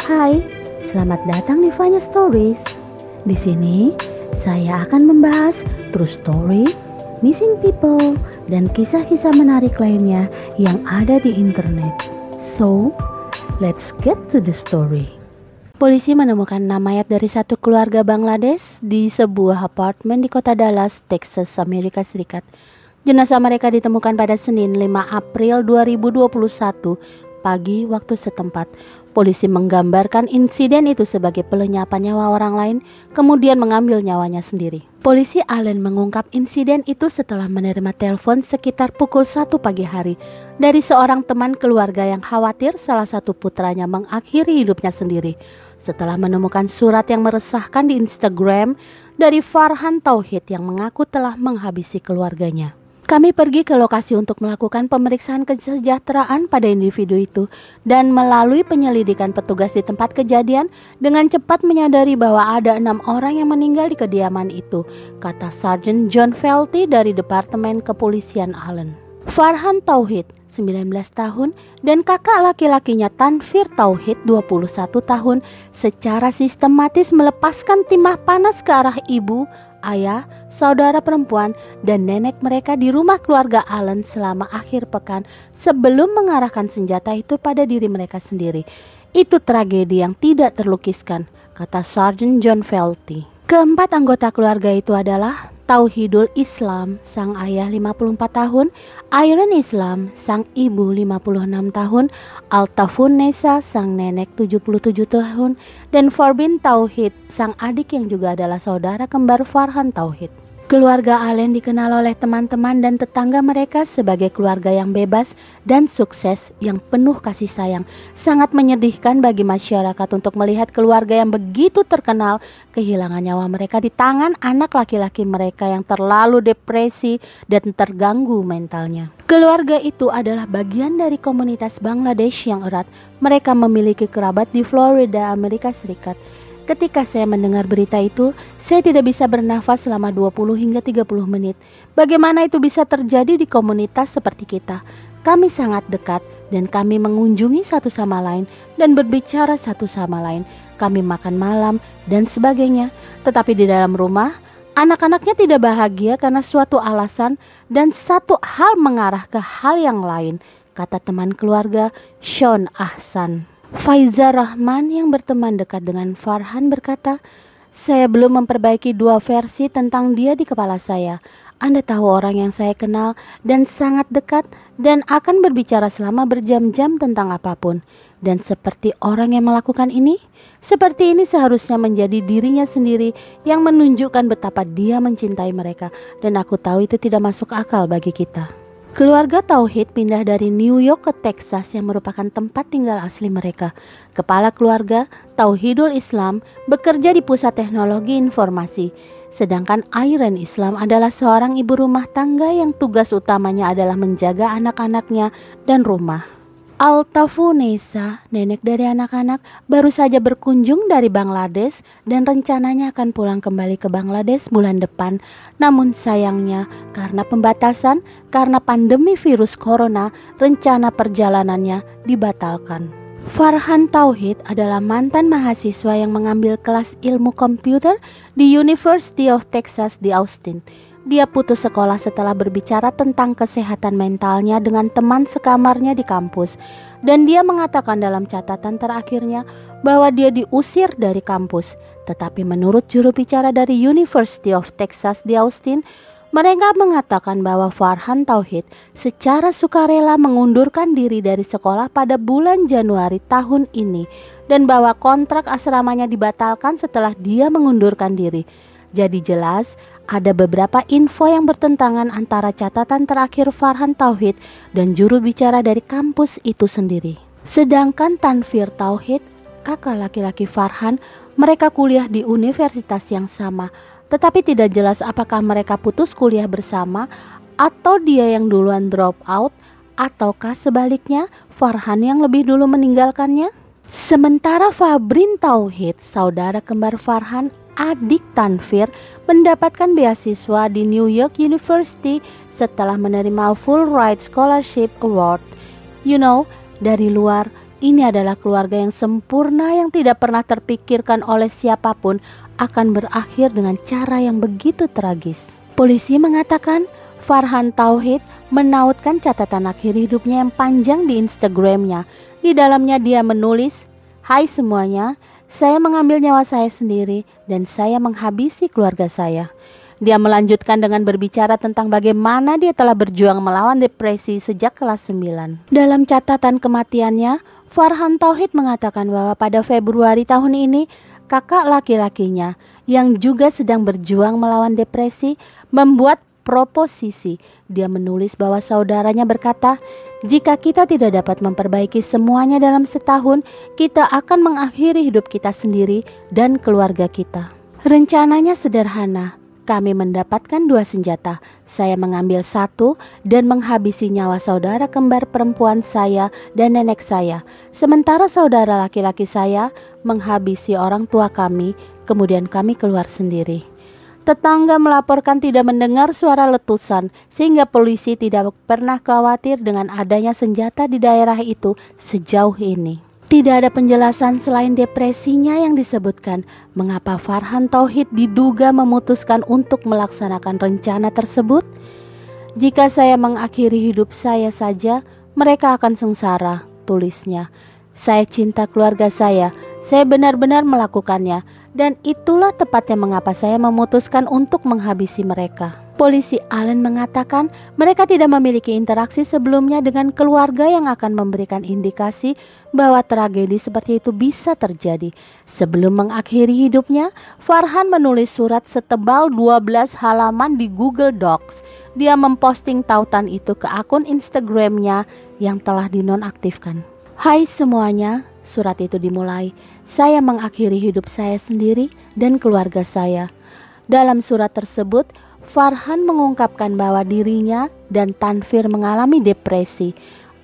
Hai, selamat datang di Vanya Stories. Di sini saya akan membahas true story, missing people, dan kisah-kisah menarik lainnya yang ada di internet. So, let's get to the story. Polisi menemukan enam mayat dari satu keluarga Bangladesh di sebuah apartemen di kota Dallas, Texas, Amerika Serikat. Jenazah mereka ditemukan pada Senin 5 April 2021 pagi waktu setempat. Polisi menggambarkan insiden itu sebagai pelenyapan nyawa orang lain, kemudian mengambil nyawanya sendiri. Polisi Allen mengungkap insiden itu setelah menerima telepon sekitar pukul 1 pagi hari dari seorang teman keluarga yang khawatir salah satu putranya mengakhiri hidupnya sendiri. Setelah menemukan surat yang meresahkan di Instagram dari Farhan Tauhid yang mengaku telah menghabisi keluarganya. Kami pergi ke lokasi untuk melakukan pemeriksaan kesejahteraan pada individu itu dan melalui penyelidikan petugas di tempat kejadian dengan cepat menyadari bahwa ada enam orang yang meninggal di kediaman itu, kata Sergeant John Felty dari Departemen Kepolisian Allen. Farhan Tauhid 19 tahun dan kakak laki-lakinya Tanfir Tauhid 21 tahun secara sistematis melepaskan timah panas ke arah ibu, ayah, saudara perempuan, dan nenek mereka di rumah keluarga Allen selama akhir pekan sebelum mengarahkan senjata itu pada diri mereka sendiri. Itu tragedi yang tidak terlukiskan, kata Sergeant John Felty. Keempat anggota keluarga itu adalah Tauhidul Islam, sang ayah 54 tahun, Iron Islam, sang ibu 56 tahun, Altafun Nesa, sang nenek 77 tahun, dan Forbin Tauhid, sang adik yang juga adalah saudara kembar Farhan Tauhid. Keluarga Allen dikenal oleh teman-teman dan tetangga mereka sebagai keluarga yang bebas dan sukses yang penuh kasih sayang. Sangat menyedihkan bagi masyarakat untuk melihat keluarga yang begitu terkenal kehilangan nyawa mereka di tangan anak laki-laki mereka yang terlalu depresi dan terganggu mentalnya. Keluarga itu adalah bagian dari komunitas Bangladesh yang erat. Mereka memiliki kerabat di Florida, Amerika Serikat. Ketika saya mendengar berita itu, saya tidak bisa bernafas selama 20 hingga 30 menit. Bagaimana itu bisa terjadi di komunitas seperti kita? Kami sangat dekat dan kami mengunjungi satu sama lain dan berbicara satu sama lain. Kami makan malam dan sebagainya. Tetapi di dalam rumah, anak-anaknya tidak bahagia karena suatu alasan dan satu hal mengarah ke hal yang lain, kata teman keluarga Sean Ahsan. Faiza Rahman yang berteman dekat dengan Farhan berkata, saya belum memperbaiki dua versi tentang dia di kepala saya. Anda tahu orang yang saya kenal dan sangat dekat dan akan berbicara selama berjam-jam tentang apa pun. Dan seperti orang yang melakukan ini, seperti ini seharusnya menjadi dirinya sendiri yang menunjukkan betapa dia mencintai mereka. Dan aku tahu itu tidak masuk akal bagi kita. Keluarga Tauhid pindah dari New York ke Texas yang merupakan tempat tinggal asli mereka. Kepala keluarga Tauhidul Islam bekerja di pusat teknologi informasi, sedangkan Iron Islam adalah seorang ibu rumah tangga yang tugas utamanya adalah menjaga anak-anaknya dan rumah. Altafunesa, nenek dari anak-anak, baru saja berkunjung dari Bangladesh dan rencananya akan pulang kembali ke Bangladesh bulan depan. Namun sayangnya karena pembatasan, karena pandemi virus corona, rencana perjalanannya dibatalkan. Farhan Tauhid adalah mantan mahasiswa yang mengambil kelas ilmu komputer di University of Texas di Austin. Dia putus sekolah setelah berbicara tentang kesehatan mentalnya dengan teman sekamarnya di kampus. Dan dia mengatakan dalam catatan terakhirnya bahwa dia diusir dari kampus. Tetapi menurut juru bicara dari University of Texas di Austin, mereka mengatakan bahwa Farhan Tauhid secara sukarela mengundurkan diri dari sekolah pada bulan Januari tahun ini dan bahwa kontrak asramanya dibatalkan setelah dia mengundurkan diri. Jadi jelas ada beberapa info yang bertentangan antara catatan terakhir Farhan Tauhid dan juru bicara dari kampus itu sendiri. Sedangkan Tanfir Tauhid, kakak laki-laki Farhan, mereka kuliah di universitas yang sama, tetapi tidak jelas apakah mereka putus kuliah bersama atau dia yang duluan drop out ataukah sebaliknya Farhan yang lebih dulu meninggalkannya. Sementara Fabrin Tauhid, saudara kembar Farhan, adik Tanfir mendapatkan beasiswa di New York University setelah menerima Fulbright Scholarship Award. You know, dari luar Ini adalah keluarga yang sempurna yang tidak pernah terpikirkan oleh siapa pun akan berakhir dengan cara yang begitu tragis. Polisi mengatakan Farhan Tauhid menautkan catatan akhir hidupnya yang panjang di Instagramnya. Di dalamnya dia menulis, Hai semuanya, saya mengambil nyawa saya sendiri dan saya menghabisi keluarga saya. Dia melanjutkan dengan berbicara tentang bagaimana dia telah berjuang melawan depresi sejak kelas 9. Dalam catatan kematiannya, Farhan Tauhid mengatakan bahwa pada Februari tahun ini, kakak laki-lakinya yang juga sedang berjuang melawan depresi membuat proposisi. Dia menulis bahwa saudaranya berkata, "Jika kita tidak dapat memperbaiki semuanya dalam setahun, kita akan mengakhiri hidup kita sendiri dan keluarga kita." Rencananya sederhana, kami mendapatkan dua senjata. Saya mengambil satu dan menghabisi nyawa saudara kembar perempuan saya dan nenek saya. Sementara saudara laki-laki saya menghabisi orang tua kami, kemudian kami keluar sendiri. Tetangga melaporkan tidak mendengar suara letusan, sehingga polisi tidak pernah khawatir dengan adanya senjata di daerah itu sejauh ini. Tidak ada penjelasan selain depresinya yang disebutkan mengapa Farhan Tauhid diduga memutuskan untuk melaksanakan rencana tersebut. Jika saya mengakhiri hidup saya saja, mereka akan sengsara, tulisnya. Saya cinta keluarga saya, saya benar-benar melakukannya, dan itulah tepatnya mengapa saya memutuskan untuk menghabisi mereka. Polisi Allen mengatakan mereka tidak memiliki interaksi sebelumnya dengan keluarga yang akan memberikan indikasi bahwa tragedi seperti itu bisa terjadi. Sebelum mengakhiri hidupnya, Farhan menulis surat setebal 12 halaman di Google Docs. Dia memposting tautan itu ke akun Instagramnya yang telah dinonaktifkan. Hai semuanya, surat itu dimulai. Saya mengakhiri hidup saya sendiri dan keluarga saya. Dalam surat tersebut, Farhan mengungkapkan bahwa dirinya dan Tanfir mengalami depresi.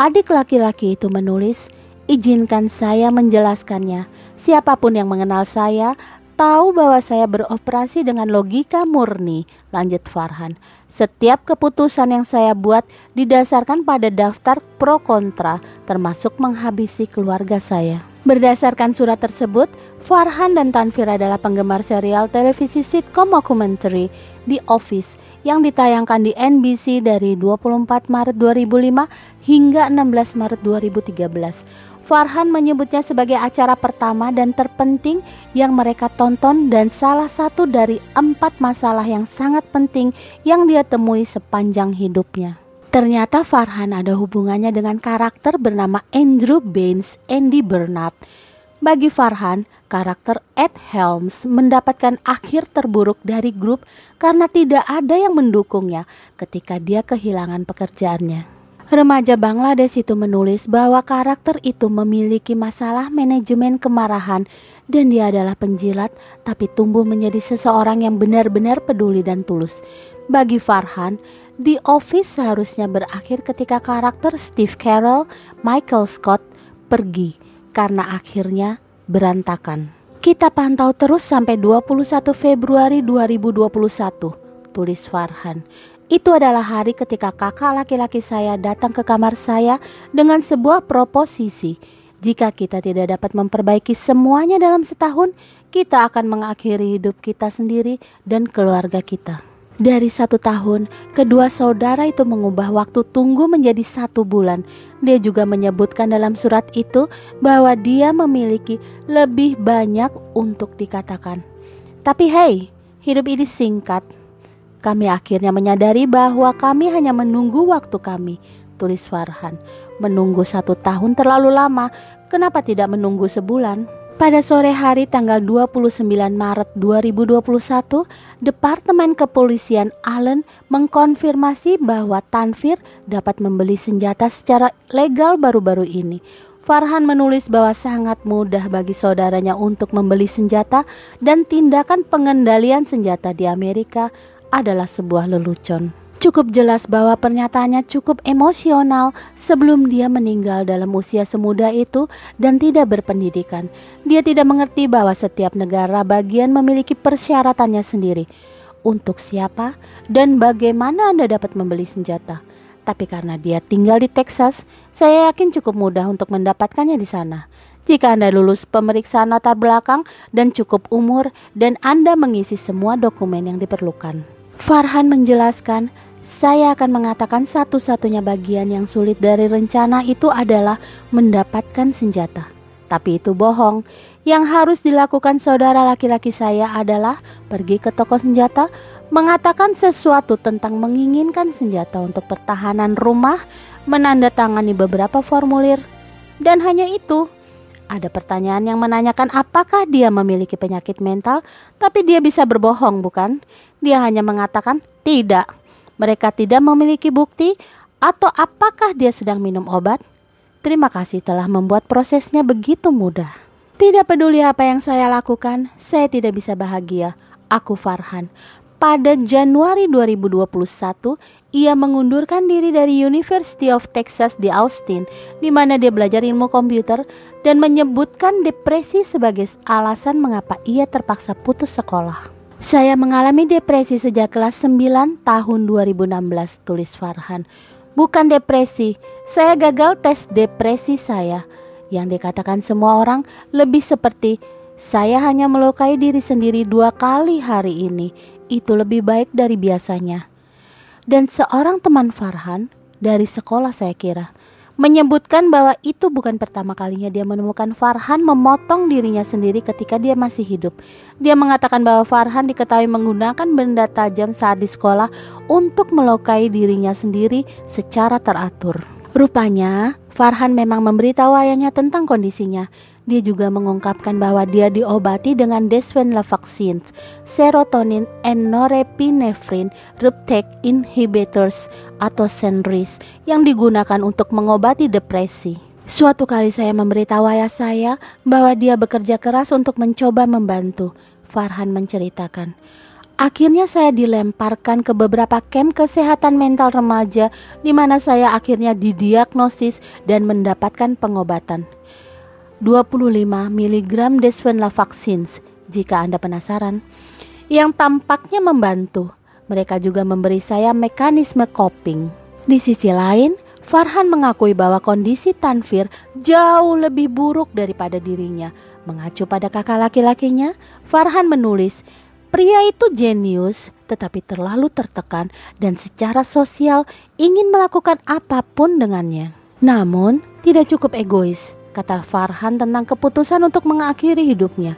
Adik laki-laki itu menulis, "Izinkan saya menjelaskannya. Siapa pun yang mengenal saya tahu bahwa saya beroperasi dengan logika murni." Lanjut Farhan. Setiap keputusan yang saya buat didasarkan pada daftar pro kontra, termasuk menghabisi keluarga saya. Berdasarkan surat tersebut, Farhan dan Tanfir adalah penggemar serial televisi sitcom documentary The Office yang ditayangkan di NBC dari 24 Maret 2005 hingga 16 Maret 2013. Farhan menyebutnya sebagai acara pertama dan terpenting yang mereka tonton dan salah satu dari empat masalah yang sangat penting yang dia temui sepanjang hidupnya. Ternyata Farhan ada hubungannya dengan karakter bernama Andrew Baines Andy Bernard. Bagi Farhan, karakter Ed Helms mendapatkan akhir terburuk dari grup karena tidak ada yang mendukungnya ketika dia kehilangan pekerjaannya. Remaja Bangladesh itu menulis bahwa karakter itu memiliki masalah manajemen kemarahan dan dia adalah penjilat tapi tumbuh menjadi seseorang yang benar-benar peduli dan tulus. Bagi Farhan, The Office seharusnya berakhir ketika karakter Steve Carell, Michael Scott pergi karena akhirnya berantakan. Kita pantau terus sampai 21 Februari 2021, tulis Farhan. Itu adalah hari ketika kakak laki-laki saya datang ke kamar saya dengan sebuah proposisi. Jika kita tidak dapat memperbaiki semuanya dalam setahun, kita akan mengakhiri hidup kita sendiri dan keluarga kita. Dari satu tahun, kedua saudara itu mengubah waktu tunggu menjadi satu bulan. Dia juga menyebutkan dalam surat itu bahwa dia memiliki lebih banyak untuk dikatakan. Tapi hey, hidup ini singkat. Kami akhirnya menyadari bahwa kami hanya menunggu waktu kami, tulis Farhan. Menunggu satu tahun terlalu lama, kenapa tidak menunggu sebulan? Pada sore hari tanggal 29 Maret 2021, Departemen Kepolisian Allen mengkonfirmasi bahwa Tanfir dapat membeli senjata secara legal baru-baru ini. Farhan menulis bahwa sangat mudah bagi saudaranya untuk membeli senjata dan tindakan pengendalian senjata di Amerika adalah sebuah lelucon. Cukup jelas bahwa pernyataannya cukup emosional sebelum dia meninggal dalam usia semuda itu dan tidak berpendidikan. Dia tidak mengerti bahwa setiap negara bagian memiliki persyaratannya sendiri. Untuk siapa dan bagaimana Anda dapat membeli senjata? Tapi karena dia tinggal di Texas, saya yakin cukup mudah untuk mendapatkannya di sana. Jika Anda lulus pemeriksaan latar belakang dan cukup umur dan Anda mengisi semua dokumen yang diperlukan. Farhan menjelaskan, saya akan mengatakan satu-satunya bagian yang sulit dari rencana itu adalah mendapatkan senjata. Tapi itu bohong. Yang harus dilakukan saudara laki-laki saya adalah pergi ke toko senjata, mengatakan sesuatu tentang menginginkan senjata untuk pertahanan rumah, menandatangani beberapa formulir, dan hanya itu. Ada pertanyaan yang menanyakan apakah dia memiliki penyakit mental, tapi dia bisa berbohong, bukan? Dia hanya mengatakan tidak. Mereka tidak memiliki bukti, atau apakah dia sedang minum obat? Terima kasih telah membuat prosesnya begitu mudah. Tidak peduli apa yang saya lakukan, saya tidak bisa bahagia. Aku Farhan. Pada Januari 2021, ia mengundurkan diri dari University of Texas di Austin, di mana dia belajar ilmu komputer dan menyebutkan depresi sebagai alasan mengapa ia terpaksa putus sekolah. Saya mengalami depresi sejak kelas 9 tahun 2016, tulis Farhan. Bukan depresi, saya gagal tes depresi saya. Yang dikatakan semua orang lebih seperti saya hanya melukai diri sendiri dua kali hari ini. Itu lebih baik dari biasanya. Dan seorang teman Farhan dari sekolah saya kira menyebutkan bahwa itu bukan pertama kalinya dia menemukan Farhan memotong dirinya sendiri ketika dia masih hidup. Dia mengatakan bahwa Farhan diketahui menggunakan benda tajam saat di sekolah untuk melukai dirinya sendiri secara teratur. Rupanya, Farhan memang memberitahu ayahnya tentang kondisinya. Dia juga mengungkapkan bahwa dia diobati dengan Desvenla vaccines, serotonin and norepinephrine reuptake inhibitors atau SENRIS yang digunakan untuk mengobati depresi. Suatu kali saya memberitahu ayah saya bahwa dia bekerja keras untuk mencoba membantu. Farhan menceritakan. Akhirnya saya dilemparkan ke beberapa camp kesehatan mental remaja di mana saya akhirnya didiagnosis dan mendapatkan pengobatan. 25 mg Desvenla jika Anda penasaran yang tampaknya membantu. Mereka juga memberi saya mekanisme coping. Di sisi lain, Farhan mengakui bahwa kondisi Tanvir jauh lebih buruk daripada dirinya. Mengacu pada kakak laki-lakinya, Farhan menulis, Pria itu jenius, tetapi terlalu tertekan dan secara sosial ingin melakukan apa pun dengannya. Namun, tidak cukup egois kata Farhan tentang keputusan untuk mengakhiri hidupnya.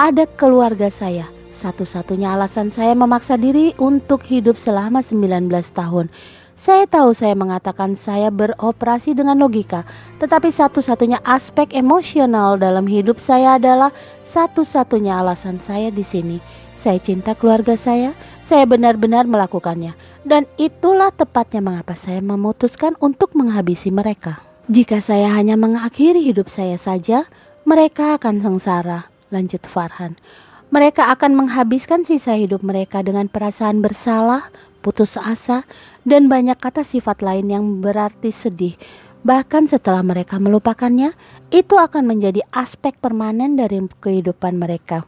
Ada keluarga saya, satu-satunya alasan saya memaksa diri untuk hidup selama 19 tahun. Saya tahu saya mengatakan saya beroperasi dengan logika, tetapi satu-satunya aspek emosional dalam hidup saya adalah satu-satunya alasan saya di sini. Saya cinta keluarga saya, saya benar-benar melakukannya, dan itulah tepatnya mengapa saya memutuskan untuk menghabisi mereka. Jika saya hanya mengakhiri hidup saya saja, mereka akan sengsara, lanjut Farhan. Mereka akan menghabiskan sisa hidup mereka dengan perasaan bersalah, putus asa, dan banyak kata sifat lain yang berarti sedih. Bahkan setelah mereka melupakannya, itu akan menjadi aspek permanen dari kehidupan mereka.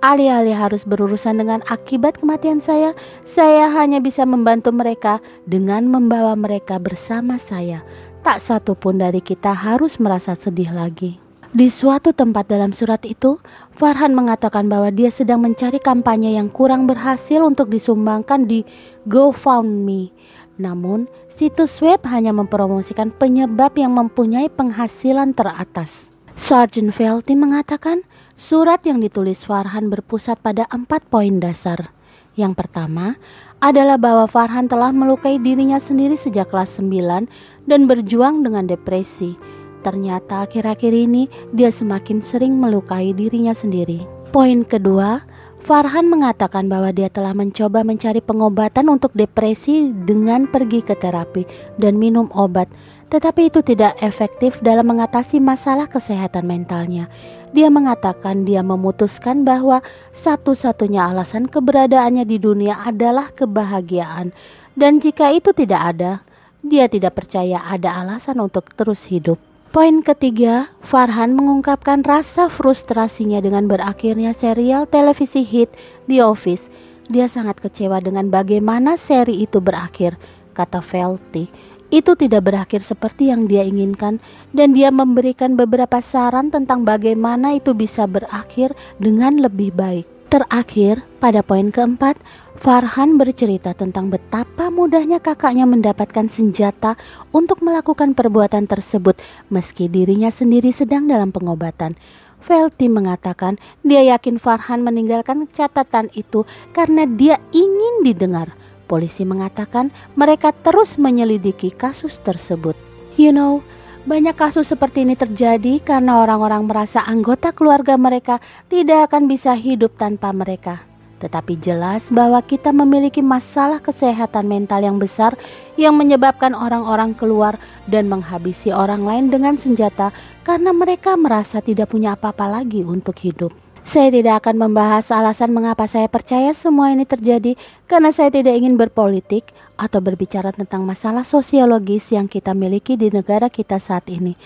Alih-alih harus berurusan dengan akibat kematian saya, saya hanya bisa membantu mereka dengan membawa mereka bersama saya tak satu pun dari kita harus merasa sedih lagi. Di suatu tempat dalam surat itu, Farhan mengatakan bahwa dia sedang mencari kampanye yang kurang berhasil untuk disumbangkan di GoFundMe. Namun, situs web hanya mempromosikan penyebab yang mempunyai penghasilan teratas. Sergeant Felty mengatakan, surat yang ditulis Farhan berpusat pada empat poin dasar. Yang pertama adalah bahwa Farhan telah melukai dirinya sendiri sejak kelas 9 dan berjuang dengan depresi. Ternyata akhir-akhir ini dia semakin sering melukai dirinya sendiri. Poin kedua, Farhan mengatakan bahwa dia telah mencoba mencari pengobatan untuk depresi dengan pergi ke terapi dan minum obat, tetapi itu tidak efektif dalam mengatasi masalah kesehatan mentalnya. Dia mengatakan dia memutuskan bahwa satu-satunya alasan keberadaannya di dunia adalah kebahagiaan, dan jika itu tidak ada, dia tidak percaya ada alasan untuk terus hidup. Poin ketiga, Farhan mengungkapkan rasa frustrasinya dengan berakhirnya serial televisi hit The Office. Dia sangat kecewa dengan bagaimana seri itu berakhir. kata Felty. Itu tidak berakhir seperti yang dia inginkan dan dia memberikan beberapa saran tentang bagaimana itu bisa berakhir dengan lebih baik. Terakhir, pada poin keempat, Farhan bercerita tentang betapa mudahnya kakaknya mendapatkan senjata untuk melakukan perbuatan tersebut meski dirinya sendiri sedang dalam pengobatan. Felty mengatakan dia yakin Farhan meninggalkan catatan itu karena dia ingin didengar. Polisi mengatakan mereka terus menyelidiki kasus tersebut. You know, banyak kasus seperti ini terjadi karena orang-orang merasa anggota keluarga mereka tidak akan bisa hidup tanpa mereka. Tetapi jelas bahwa kita memiliki masalah kesehatan mental yang besar yang menyebabkan orang-orang keluar dan menghabisi orang lain dengan senjata karena mereka merasa tidak punya apa-apa lagi untuk hidup. Saya tidak akan membahas alasan mengapa saya percaya semua ini terjadi karena saya tidak ingin berpolitik atau berbicara tentang masalah sosiologis yang kita miliki di negara kita saat ini.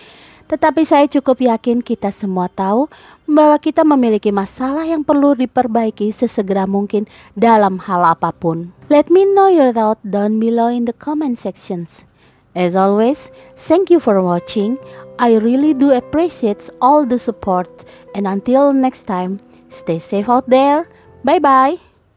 Tetapi saya cukup yakin kita semua tahu bahwa kita memiliki masalah yang perlu diperbaiki sesegera mungkin dalam hal apa pun. Let me know your thought down below in the comment sections. As always, thank you for watching. I really do appreciate all the support. And until next time, stay safe out there. Bye bye.